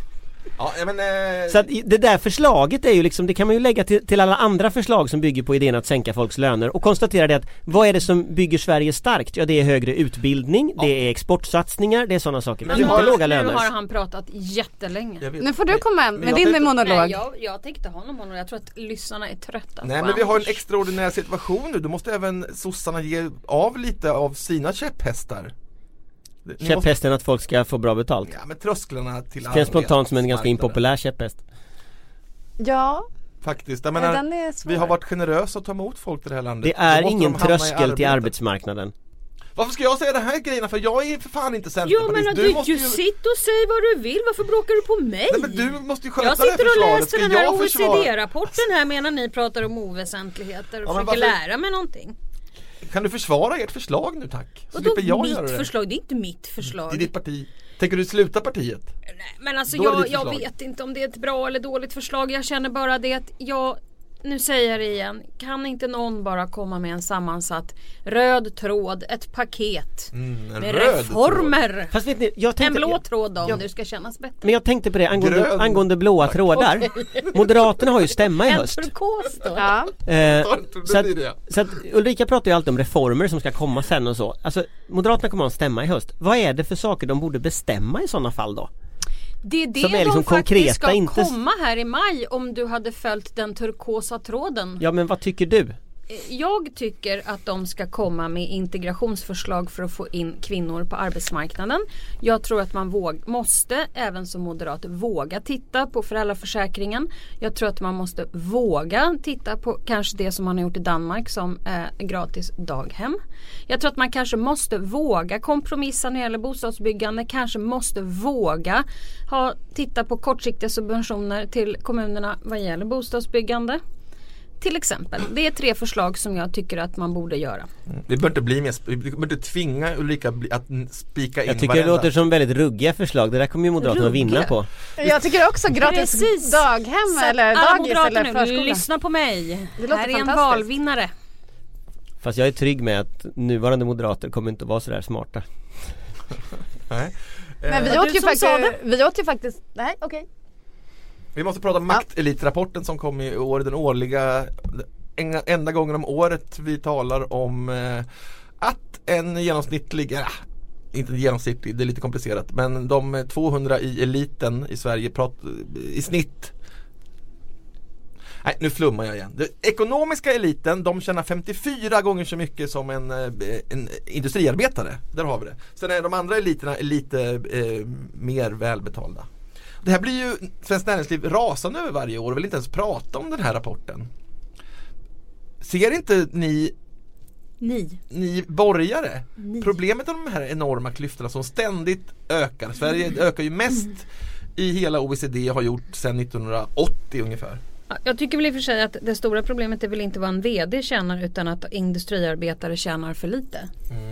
C: Ja ja, men eh,
B: så att det där förslaget är ju liksom, det kan man ju lägga till, till alla andra förslag som bygger på idén att sänka folks löner och konstatera det att vad är det som bygger Sverige starkt? Ja det är högre utbildning, det är exportsatsningar, det är sådana saker.
C: Men
B: inte
C: har-
B: låga
A: Nu
B: löner.
A: har han pratat jättelänge.
E: Nu får du komma med din
C: tänkte-
E: monolog.
A: Nej, jag, jag tänkte ha någon monolog. Jag tror att lyssnarna är trötta
C: Nej men vi har en extraordinär situation nu, då måste även sossarna ge av lite av sina käpphästar
B: Käpphästen att folk ska få bra betalt.
C: Ja men trösklarna till
B: Det känns spontant som en ganska impopulär käpphäst.
E: Ja,
C: Faktiskt, jag
E: men
C: menar,
E: den är svår.
C: vi har varit generösa att ta emot folk till det här landet
B: Det är ingen
C: de i
B: tröskel till arbetsmarknaden.
C: Varför ska jag säga de här grejerna? För jag är för fan inte
A: Jo
C: centerpartist
A: men
C: du,
A: du,
C: måste
A: du
C: ju...
A: sitter och säger vad du vill. Varför bråkar du på mig?
C: Nej men du måste ju sköta
A: jag
C: det här
A: sitter och läser den här
C: jag
A: OECD-rapporten här medan ni pratar om oväsentligheter och
C: Ja,
A: försöker
C: varför-
A: lära mig någonting.
C: Kan du försvara ert förslag nu tack? Så
A: Vadå
C: jag göra
A: mitt
C: det
A: förslag? Det är inte mitt förslag.
C: I ditt parti Tänker du sluta partiet?
A: Nej, men alltså
C: är det
A: jag, jag vet inte om det är ett bra eller dåligt förslag. Jag känner bara det att jag nu säger jag det igen. Kan inte någon bara komma med en sammansatt röd tråd, ett paket
C: Mm, en
A: med reformer.
B: Fast vet ni, jag
A: En
B: tänkte...
A: blå tråd då, om det ska kännas bättre.
B: Men jag tänkte på det angående,
C: Grön.
B: angående blåa trådar. Moderaterna har ju stämma i
A: En
B: höst.
A: turkos då.
E: Ja.
B: Eh, så, att, så att Ulrika pratar ju alltid om reformer som ska komma sen och så. Alltså Moderaterna kommer ha en stämma i höst. Vad är det för saker de borde bestämma i sådana fall då?
A: Det är det
B: Som är liksom
A: de
B: konkreta,
A: ska
B: inte-
A: komma här i maj om du hade följt den turkosa tråden.
B: Ja men vad tycker du?
A: Jag tycker att de ska komma med integrationsförslag för att få in kvinnor på arbetsmarknaden. Jag tror att man våg, måste, även som moderat, våga titta på föräldraförsäkringen. Jag tror att man måste våga titta på kanske det som man har gjort i Danmark som eh, gratis daghem. Jag tror att man kanske måste våga kompromissa när det gäller bostadsbyggande. Kanske måste våga ha, titta på kortsiktiga subventioner till kommunerna vad gäller bostadsbyggande. Till exempel. Det är tre förslag som jag tycker att man borde göra.
C: Vi bör inte bli mer, vi bör inte tvinga Ulrika att spika in
B: Jag tycker det
C: varenda.
B: låter som väldigt ruggiga förslag. Det där kommer ju Moderaterna att vinna på.
E: Jag tycker också gratis
A: Precis.
E: daghem
A: Så att
E: eller dagis eller
A: nu,
E: förskola.
A: lyssna på mig.
E: Det låter
A: här är en valvinnare.
B: Fast jag är trygg med att nuvarande moderater kommer inte att vara sådär smarta.
C: Nej.
E: Men vi åt, ju faktiskt, vi åt ju faktiskt, nej okej.
C: Vi måste prata om maktelitrapporten som kom i år, den årliga en- enda gången om året vi talar om eh, att en genomsnittlig, ja, inte genomsnittlig, det är lite komplicerat, men de 200 i eliten i Sverige prat, i snitt Nej, nu flummar jag igen. Den ekonomiska eliten, de tjänar 54 gånger så mycket som en, eh, en industriarbetare. Där har vi det. Sen är de andra eliterna lite eh, mer välbetalda. Det här blir ju Svenskt Näringsliv rasande över varje år och vill inte ens prata om den här rapporten. ser inte ni
A: Ni.
C: ni borgare.
A: Ni.
C: Problemet med de här enorma klyftorna som ständigt ökar. Sverige ökar ju mest i hela OECD och har gjort sedan 1980 ungefär.
A: Ja, Jag tycker väl i och för sig att det stora problemet är väl inte vad en VD tjänar utan att industriarbetare tjänar för lite.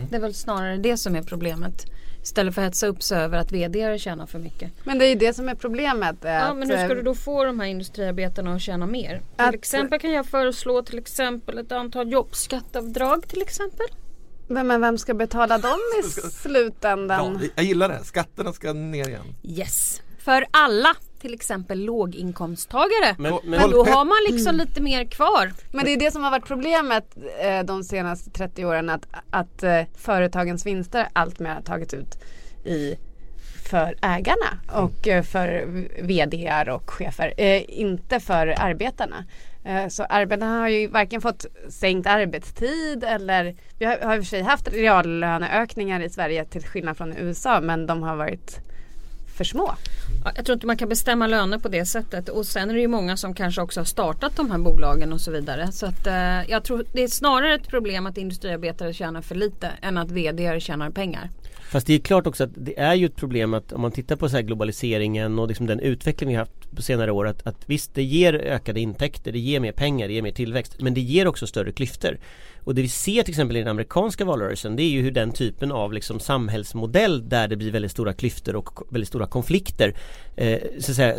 A: Det är väl snarare det som är problemet. Istället för att hetsa upp sig över att VD tjänar för mycket.
E: Men det är ju det som är problemet. eh,
A: Ja
E: att,
A: men hur ska du då få de här industriarbetarna att tjäna mer? Till
E: Att-
A: exempel kan jag föreslå till exempel ett antal jobbskattavdrag till exempel.
E: Men, vem ska betala dem i
C: Ja,
E: slutändan?
C: jag gillar det. Skatterna ska ner igen.
A: Yes. För alla till exempel låginkomsttagare. Men,
B: Men,
C: Men-
A: då har man liksom lite mer kvar.
E: Men det är det som har varit problemet eh, de senaste 30 åren att, att eh, företagens vinster alltmer har tagits ut i för ägarna och eh, för VDR och chefer, eh, inte för arbetarna. Eh, så arbetarna har ju varken fått sänkt arbetstid eller vi har, har i och för sig haft reallöneökningar i Sverige till skillnad från USA men de har varit för små.
A: Jag tror inte man kan bestämma löner på det sättet och sen är det ju många som kanske också har startat de här bolagen och så vidare. Så att eh, jag tror det är snarare ett problem att industriarbetare tjänar för lite än att VD tjänar pengar.
B: Fast det är klart också att det är ju ett problem att om man tittar på så här globaliseringen och liksom den utveckling vi har haft på senare år att, att visst det ger ökade intäkter, det ger mer pengar, det ger mer tillväxt men det ger också större klyftor. Och det vi ser till exempel i den amerikanska valrörelsen det är ju hur den typen av liksom samhällsmodell där det blir väldigt stora klyftor och väldigt stora konflikter eh, så att säga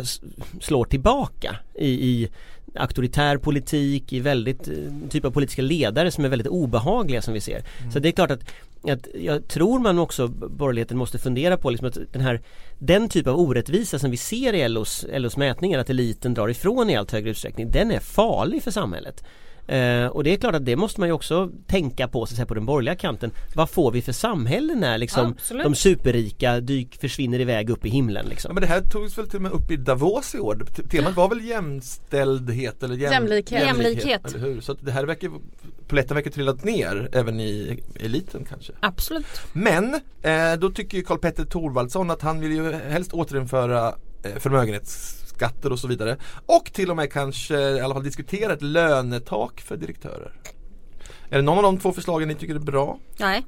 B: slår tillbaka i, i auktoritär politik, i väldigt eh, typ av politiska ledare som är väldigt obehagliga som vi ser. Så det är klart att, att jag tror man också borgerligheten måste fundera på liksom att den här den typ av orättvisa som vi ser i LOs, LOs mätningar att eliten drar ifrån i allt högre utsträckning den är farlig för samhället. Eh, och det är klart att det måste man ju också tänka på så att säga, på den borgerliga kanten. Vad får vi för samhälle när liksom
A: Absolut.
B: de superrika dyk försvinner iväg upp i himlen
C: Ja,
B: liksom?
C: men det här togs väl till och med upp i Davos i år. Temat var väl jämställdhet eller jäm-
E: Jämlikhet.
A: Jämlikhet.
C: Eller hur? Så att det här verkar, polletten verkar trillat ner även i eliten kanske.
A: Absolut.
C: Men eh, då tycker ju Karl-Petter Thorvaldsson att han vill ju helst återinföra eh, skatter och så vidare. Och till och med kanske i alla fall diskutera ett lönetak för direktörer. Är det någon av de två förslagen ni tycker är bra?
A: Nej.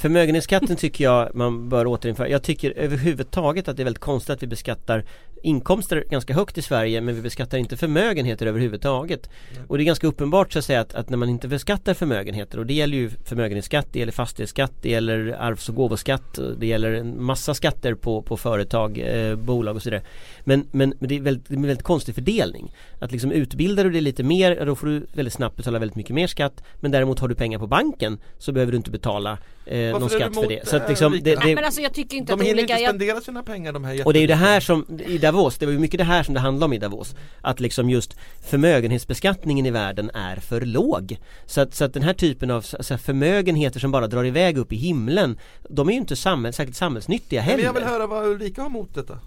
B: Förmögenhetsskatten tycker jag man bör återinföra. Jag tycker överhuvudtaget att det är väldigt konstigt att vi beskattar inkomster ganska högt i Sverige men vi beskattar inte förmögenheter överhuvudtaget. Och det är ganska uppenbart så att säga att, att när man inte beskattar förmögenheter och det gäller ju förmögenhetsskatt, det gärder fastighetsskatt, det gäller arvs och gåvoskatt, det gäller en massa skatter på, på företag, eh, bolag och så vidare. Men, men, men det, är väldigt, det är en väldigt konstig fördelning. Att liksom utbildar du dig lite mer, då får du väldigt snabbt betala väldigt mycket mer skatt. Men däremot har du pengar på banken så behöver du inte betala eh, någon
C: Varför du
B: skatt för det. Så att liksom,
C: Ulrika?
B: det,
A: Nej,
B: det,
A: men alltså jag tycker inte
C: De
A: att
C: hinner
A: olika...
C: inte
A: Jag,
C: spendera sina pengar de här
B: och det är ju det här som, i Davos, det var ju mycket det här som det handlade om i Davos Att liksom just förmögenhetsbeskattningen i världen är för låg Så att, så att den här typen av här förmögenheter som bara drar iväg upp i himlen De är ju inte samhäll, särskilt samhällsnyttiga
C: Men
B: heller
C: jag vill höra vad Ulrika har emot detta.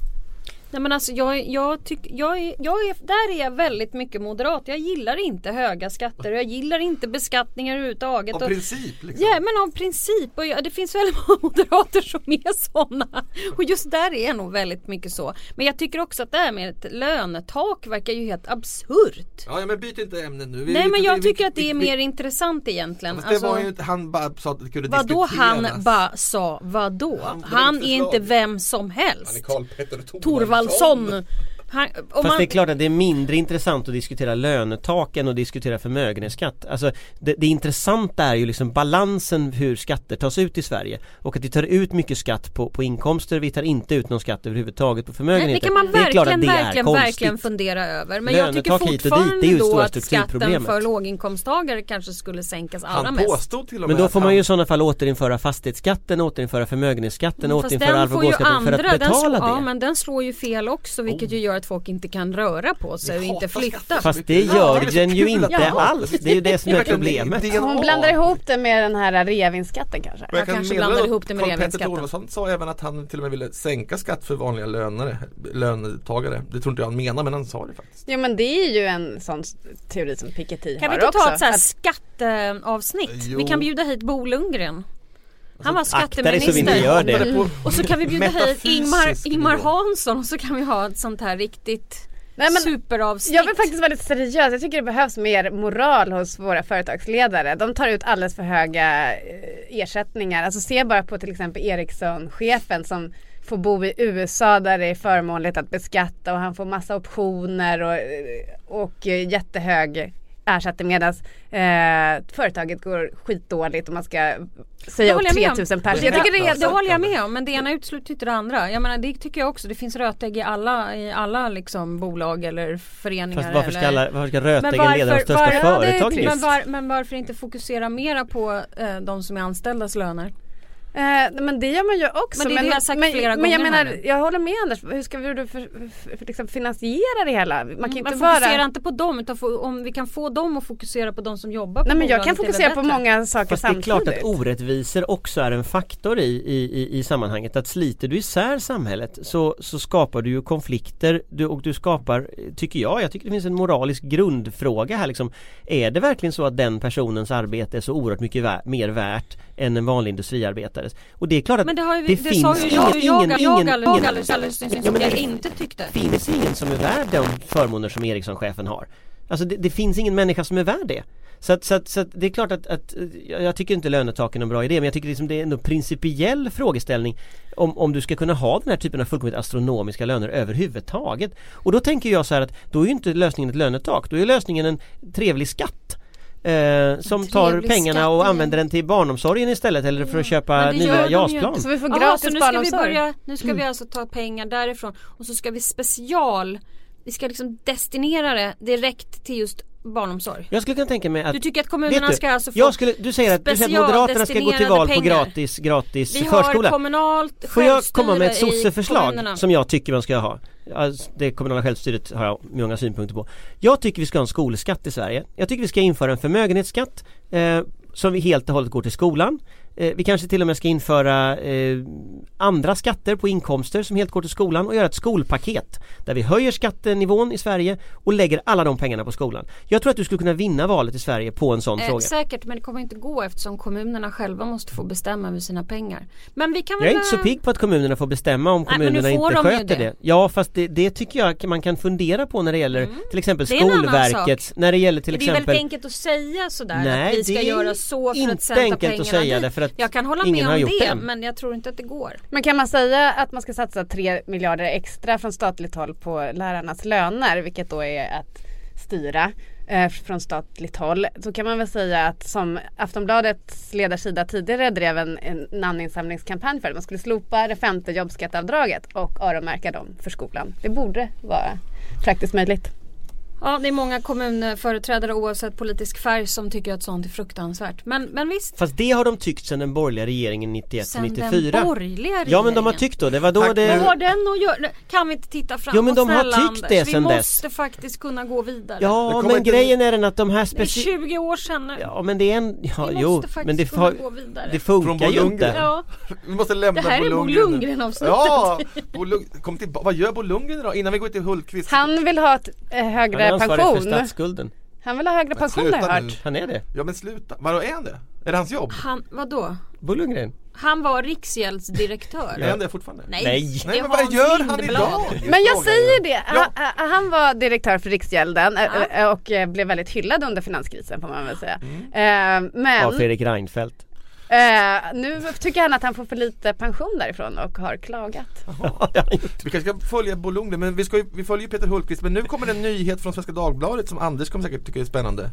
A: Nej men alltså jag, jag tycker, jag, är- jag är, där är jag väldigt mycket moderat. Jag gillar inte höga skatter och jag gillar inte beskattningar överhuvudtaget.
C: Av
A: och,
C: princip liksom.
A: Ja men av princip och jag, det finns väldigt många moderater som är sådana. Och just där är nog väldigt mycket så. Men jag tycker också att det här med ett lönetak verkar ju helt absurt.
C: Ja, ja men byt inte ämne nu. Vi-
A: Nej
C: vi-
A: men jag
C: vi-
A: tycker att det är mer intressant egentligen.
C: Fast
A: Alltså,
C: det var ju inte, han bara sa att det kunde
A: vadå han
C: diskuteras.
A: bara sa vadå?
C: Han-
A: Han, är inte vem som
C: Han är
A: helst.
C: Karl-Petter
A: Thorvaldsson. Han, om
B: Fast
A: man,
B: det är klart att det är mindre intressant att diskutera lönetak än att diskutera förmögenhetsskatt Alltså det, det intressanta är ju liksom balansen hur skatter tas ut i Sverige Och att vi tar ut mycket skatt på, på inkomster, vi tar inte ut någon skatt överhuvudtaget på
A: Nej,
B: förmögenheter
A: det kan man
B: är klart
A: verkligen,
B: att det är
A: verkligen,
B: konstigt.
A: verkligen fundera över. Men jag tycker
B: Lönetak hit och dit,
A: fortfarande
B: det är ju det
A: då att skatten för låginkomsttagare kanske skulle sänkas allra
C: Han
A: mest.
C: påstod till och med
B: Men då får man ju i sådana fall återinföra fastighetsskatten, återinföra förmögenhetsskatten, återinföra
A: den
B: arv och gåvoskatten för att
A: den slår,
B: betala
A: ja
B: det
A: men den slår ju fel också vilket ju gör att folk inte kan röra på sig och inte flytta.
B: Fast det
C: Ja,
B: gör den ju inte
C: hatar
B: alls, det är ju det som är problemet
E: Hon blandar ihop det med den här reavinstskatten kanske.
C: Jag
A: Jag
C: kan
A: kanske blandar ihop det med reavinstskatten.
C: Thorvaldsson sa även att han till och med ville sänka skatt för vanliga lönare, lönetagare. Det tror inte jag han menar men han sa det faktiskt.
E: Jo men det är ju en sån teori som Piketty
A: Kan
E: har
A: vi inte
E: också.
A: ta ett så här
E: att-
A: skatteavsnitt?
C: Jo.
A: Vi kan bjuda hit Bo Lundgren. Han var
B: så vi
A: skatteminister.
B: gör det.
C: På
A: Och så kan vi bjuda hit Ingmar, Ingmar. Hansson och så kan vi ha ett sånt här riktigt
E: Nej, men-
A: superavsnitt.
E: Jag vill faktiskt vara lite seriös. Jag tycker det behövs mer moral hos våra företagsledare. De tar ut alldeles för höga eh, ersättningar. Alltså se bara på till exempel Ericsson-chefen som får bo i USA där det är förmånligt att beskatta och han får massa optioner och, och eh, jättehög ersättning medan eh, företaget går skitdåligt och man ska säga upp
A: håller jag med om.
E: 3000 personer. Jag tycker det är helt
A: det håller jag med om men det ena utesluter inte det andra. Jag menar det tycker jag också. Det finns rötägg i alla, i alla liksom bolag eller föreningar.
B: Fast varför ska,
A: eller...
B: alla, varför ska rötäggen leda de största företagen just?
A: men, var, men varför inte fokusera mera på eh, de som är anställdas löner?
E: Eh, men det gör man ju också.
A: Men det är det jag har sagt
E: men,
A: flera
E: men jag
A: gånger här
E: menar,
A: nu.
E: jag håller med Anders. Hur ska vi då för, för, för, liksom finansiera det hela? Man kan
A: Man
E: inte
A: fokuserar
E: bara...
A: inte på dem utan få, om vi kan få dem att fokusera på de som jobbar på
E: Nej men jag kan fokusera på många saker
B: Fast det är
E: samtidigt.
B: klart att orättvisor också är en faktor i, i, i, i sammanhanget. Att sliter du isär samhället så, så skapar du ju konflikter du, och du skapar, tycker jag, jag tycker det finns en moralisk grundfråga här liksom. Är det verkligen så att den personens arbete är så oerhört mycket vä- mer värt än en vanlig industriarbetares? Och det är klart att
A: Men det, har ju,
B: det
A: det,
B: finns
A: sa ju
B: ingen,
A: jag, jag,
B: ingen,
A: jag,
B: ingen,
A: alldeles,
B: ingen,
A: alldeles, alldeles nyss
B: Ja,
A: jag inte tyckte.
B: finns ingen som är värd de förmåner som Ericsson-chefen har. Alltså det, det finns ingen människa som är värd det. Så, att, så, att, så att det är klart att, att jag jag tycker inte lönetaken är en bra idé men jag tycker liksom det är en principiell frågeställning om, om du ska kunna ha den här typen av fullkomligt astronomiska löner överhuvudtaget. Och då tänker jag så här att då är ju inte lösningen ett lönetak, då är lösningen en trevlig skatt. Eh, som tar pengarna och använder den till barndomsorgen istället eller för att köpa nya JAS-plan.
E: Så vi får gratis
A: så nu ska vi börja, nu ska vi alltså ta pengar därifrån. Och så ska vi special, vi ska liksom destinera det direkt till just barnomsorg.
B: Jag skulle kunna tänka mig att
A: Du tycker att kommunerna
B: du,
A: ska alltså få
B: jag skulle, du säger att, du säger att Moderaterna ska gå till val på
A: pengar.
B: gratis, gratis
A: Vi har
B: förskola.
A: kommunalt
B: Får jag komma med ett sosseförslag som jag tycker man ska ha? Det kommunala självstyret har jag många synpunkter på. Jag tycker vi ska ha en skolskatt i Sverige. Jag tycker vi ska införa en förmögenhetsskatt eh, som vi helt och hållet går till skolan. Eh, vi kanske till och med ska införa eh, andra skatter på inkomster som helt går till skolan och göra ett skolpaket där vi höjer skattenivån i Sverige och lägger alla de pengarna på skolan. Jag tror att du skulle kunna vinna valet i Sverige på en sån
A: Eh,
B: fråga.
A: säkert men det kommer inte gå eftersom kommunerna själva måste få bestämma över sina pengar. Men vi kan
B: Jag är
A: väl
B: inte så pigg på att kommunerna får bestämma om
A: Nej,
B: kommunerna inte
A: de
B: sköter det.
A: det.
B: Ja fast det, det tycker jag man kan fundera på när det gäller till exempel
A: Mm. Det är en annan
B: Skolverkets, när det gäller till
A: det är
B: exempel
A: väldigt enkelt att säga sådär
B: Nej,
A: att vi ska göra så för att sätta
B: enkelt
A: pengarna
B: att säga därför att
A: Jag kan hålla
B: ingen
A: med
B: har
A: om
B: gjort
A: det
B: det.
A: men jag tror inte att det går.
E: Men kan man säga att man ska satsa 3 miljarder extra från statligt håll på lärarnas löner, vilket då är att styra eh, från statligt håll. Så kan man väl säga att som Aftonbladets ledarsida tidigare drev en, en namninsamlingskampanj för, att man skulle slopa det femte jobbskatteavdraget och öronmärka dem för skolan. Det borde vara praktiskt möjligt.
A: Ja det är många kommunföreträdare oavsett politisk färg som tycker att sånt är fruktansvärt. Men, men visst.
B: Fast det har de tyckt sedan den borgerliga regeringen 91
A: Sen
B: 94
A: den borgerliga regeringen.
B: Ja men de har tyckt då, det var då
C: Tack.
B: det
A: Vad har den att göra? Kan vi inte titta framåt
B: Jo, men de har
A: snälla,
B: tyckt
A: Anders?
B: det
A: Vi
B: sen
A: måste
B: dess.
A: faktiskt kunna gå vidare.
B: Ja men
C: inte-
B: grejen är den att de här
A: Det är
B: speciella
A: 20 år sedan nu.
B: Ja men det är en, ja
A: vi
B: jo
A: måste faktiskt
B: men det,
A: kunna
B: får,
A: gå vidare.
B: det
C: Från
B: funkar
C: Bo
B: ju
C: Lundgren.
B: inte
A: Ja,
C: Vi måste lämna
A: det här
C: Bo
A: är Bo
C: Lundgren.
A: Lundgren avsnittet.
C: Ja! Bo Lund... Kom till... Vad gör Bo Lundgren idag? Innan vi går till Hultqvist.
E: Han vill ha ett, eh,
B: är
E: högre
B: ansvarig för
E: pension.
B: statsskulden
E: Han vill ha högre
C: Men
E: pension har jag
C: nu.
E: hört.
B: Han är det,
C: Ja men sluta. Vadå är han det? Är det hans jobb?
A: Han, vadå?
B: Bo Lundgren
A: Han var riksgäldsdirektör.
C: Är han det fortfarande?
A: Nej,
B: Nej.
C: Nej men vad gör han idag?
E: Men jag säger det, han, han- han var direktör för Riksgälden eh,
A: Ja.
E: eh, och eh, blev väldigt hyllad under finanskrisen får man väl säga.
C: Mm.
E: Eh, Men
B: av Fredrik Reinfeldt
E: eh, nu tycker han att han får för lite pension därifrån och har klagat.
B: Ja.
C: Vi kanske ska följa Bo Lundgren, men vi, ska ju, vi följer ju Peter Hultqvist Men nu kommer det en nyhet från Svenska Dagbladet som Anders kommer säkert tycka är spännande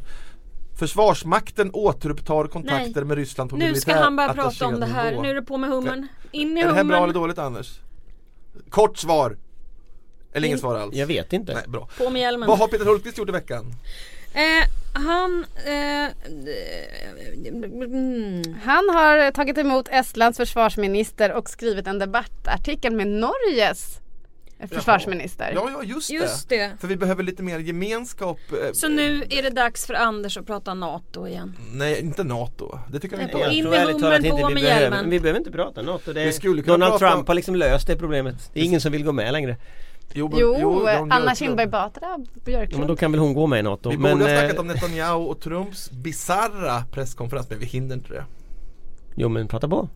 C: Försvarsmakten återupptar kontakter
A: Nej.
C: med Ryssland på
A: Nu ska han börja prata om det här. Nu är det på med hummen. In i
C: Är det här bra eller
A: hummen.
C: dåligt Anders? Kort svar Eller inget svar alls?
B: Jag vet inte
C: Nej, bra
A: På med hjälmen.
C: Vad har Peter Hultqvist gjort i veckan?
A: Eh, han... Eh, mm,
E: Han har tagit emot Estlands försvarsminister och skrivit en debattartikel med Norges försvarsminister.
C: Ja, ja just,
A: just
C: det.
A: det.
C: För vi behöver lite mer gemenskap eh,
A: Så nu är det dags för Anders att prata NATO igen.
C: Nej, inte NATO Det tycker jag
A: Nej,
C: inte
A: på
C: om.
A: in med
B: inte
A: på
B: vi
A: med
B: behöver,
A: hjälmen.
B: vi behöver inte prata NATO. Det
C: kunna
B: Donald
C: prata-
B: Trump har liksom löst det problemet. Det är ingen som vill gå med längre.
C: Jo, men-
E: Jo,
C: Jan
E: Anna
C: Björklund.
E: Kinberg Batra
B: Ja, men
E: Björklund.
B: då kan väl hon gå med i NATO.
C: Vi
B: men,
C: borde ha
B: eh,
C: snackat om Netanyahu och Trumps bizarra presskonferens men vi hinner inte det
B: Jo men prata på.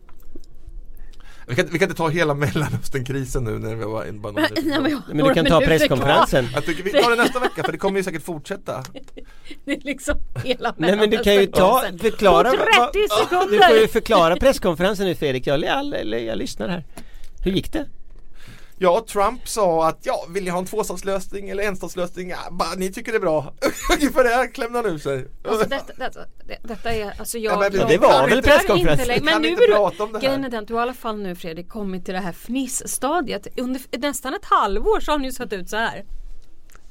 C: Vi kan, vi kan inte ta hela Mellanösternkrisen nu när vi var bara någon
A: Nej, men,
B: Men du kan ta presskonferensen.
C: Jag tycker vi tar det nästa vecka för det kommer ju säkert fortsätta.
A: Det är liksom hela
B: Nej men du kan ju ta, förklara
A: På
B: vad-
A: 30
B: vad-
A: sekunder!
B: Du får ju förklara presskonferensen nu Fredrik, jag, jag, jag, jag lyssnar här Hur gick det?
C: Ja, Trump sa att ja, vill ni ha en tvåstatslösning eller enstatslösning? Ja, bara, ni tycker det är bra. Ungefär det här klämde han ur sig.
A: Alltså detta, detta, det- detta är, alltså jag...
C: Ja, men
B: det var väl
A: inte
B: presskonferensen?
A: Men nu är grejen är den du har i alla fall nu Fredrik kommit till det här fnissstadiet. Under nästan ett halvår så har ni sett ut så här.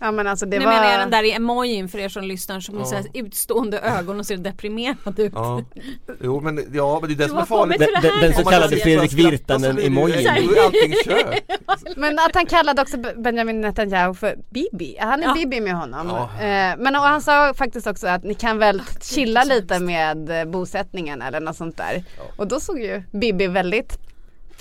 E: Ja men alltså det
A: nu
E: var...
A: menar jag den där emojin för er som lyssnar som
C: Ja.
A: här utstående ögon och ser deprimerad ut.
C: Ja, jo men, ja, men det är det
A: Du
C: som
A: har
C: är farligt.
B: Den, den, den så kallade Fredrik
C: och skrattar så
B: Virtanen
C: blir det ju-
B: emojin
C: Då är allting kört.
E: Men att han kallade också Benjamin Netanyahu för Bibi. Han är
A: Ja.
E: Bibi med honom.
C: Ja.
E: Eh, men och han sa faktiskt också att ni kan väl chilla lite med eh, bosättningen eller något sånt där. Och då såg ju Bibi väldigt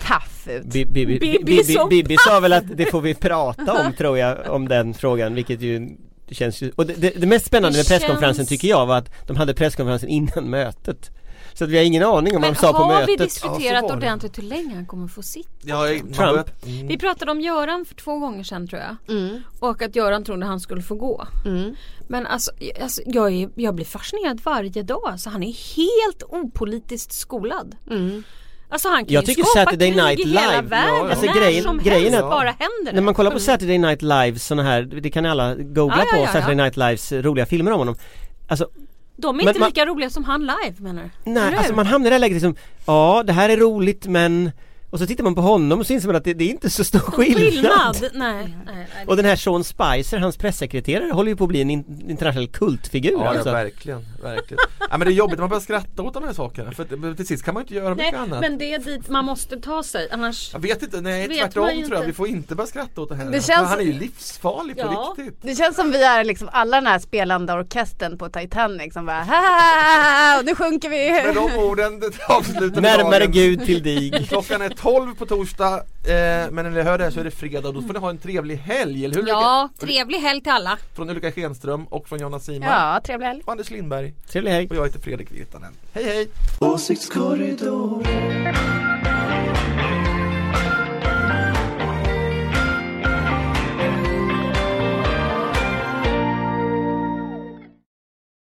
E: paff ut.
B: Bi- Bibi,
A: Bibi
B: Bibi, Bibi,
A: som
B: Bibi sa väl att det får vi prata om tror jag om den frågan vilket ju det känns ju, och det, det, det mest spännande
A: Det
B: med presskonferensen
A: känns-
B: tycker jag var att de hade presskonferensen innan mötet Så att vi har ingen aning om vad
A: Men
B: de sa på
A: har vi
B: mötet
A: diskuterat
C: Ja, så
A: ordentligt hur länge han kommer få sitta?
C: Ja,
B: Trump.
C: mm.
A: Vi pratade om Göran för två gånger sedan tror jag.
E: Mm,
A: Och att Göran trodde han skulle få gå.
E: mm.
A: Men alltså, alltså jag, är, jag blir fascinerad varje dag. Alltså, han är helt opolitiskt skolad.
E: Mm.
A: Alltså han kan
B: Jag
A: ju
B: tycker
A: skapa
B: Saturday
A: krig
B: Night
A: i hela
B: Live,
A: världen
C: ja,
B: alltså
A: när
B: grejen-
A: som
B: grejen
A: helst
B: är-
A: bara händer
B: När man kollar på
A: det.
B: Saturday Night Live såna här, det kan alla googla
A: Ja, ja,
B: på
A: ja, ja.
B: Saturday Night Lives roliga filmer om honom Alltså
A: De är
B: Men
A: inte
B: man-
A: lika roliga som han live menar du?
B: Nej, alltså man hamnar i det här läget liksom Ja, det här är roligt men Och så tittar man på honom och så inser man att det, det är inte så stor skillnad.
A: Skillnad? Nej, nej, nej.
B: Och den här Sean Spicer, hans pressekreterare, håller ju på att bli en in, internationell kultfigur
C: Ja, ja
B: alltså.
C: verkligen, verkligen. Ja, men det är jobbigt man börjar skratta åt de här sakerna för till sist kan man ju inte göra
A: nej
C: mycket annat.
A: men det är dit man måste ta sig annars
C: Jag vet inte, nej
A: Vet
C: tvärtom
A: ju
C: tror jag.
A: inte.
C: Vi får inte börja skratta åt det här.
E: Det
C: För
E: känns-
C: Han är ju livsfarlig på
A: Ja.
C: riktigt.
E: Det känns som vi är liksom alla den här spelande orkestern på Titanic som bara "Ha, och nu sjunker
C: Med
E: vi.
C: de orden avslutar vi
B: Närmare
C: dagen.
B: Gud till dig.
C: Klockan är 12 på torsdag, eh, men när ni hör det här så är det fredag. Då får ni ha en trevlig helg, eller hur?
A: Ja,
C: Ulrika?
A: trevlig helg till alla.
C: Från Ulrika Schenström och från Jonas Sima.
E: Ja, trevlig helg.
C: Och Anders Lindberg.
B: Trevlig helg.
C: Och jag heter Fredrik Virtanen. Hej hej!
G: Åsiktskorridor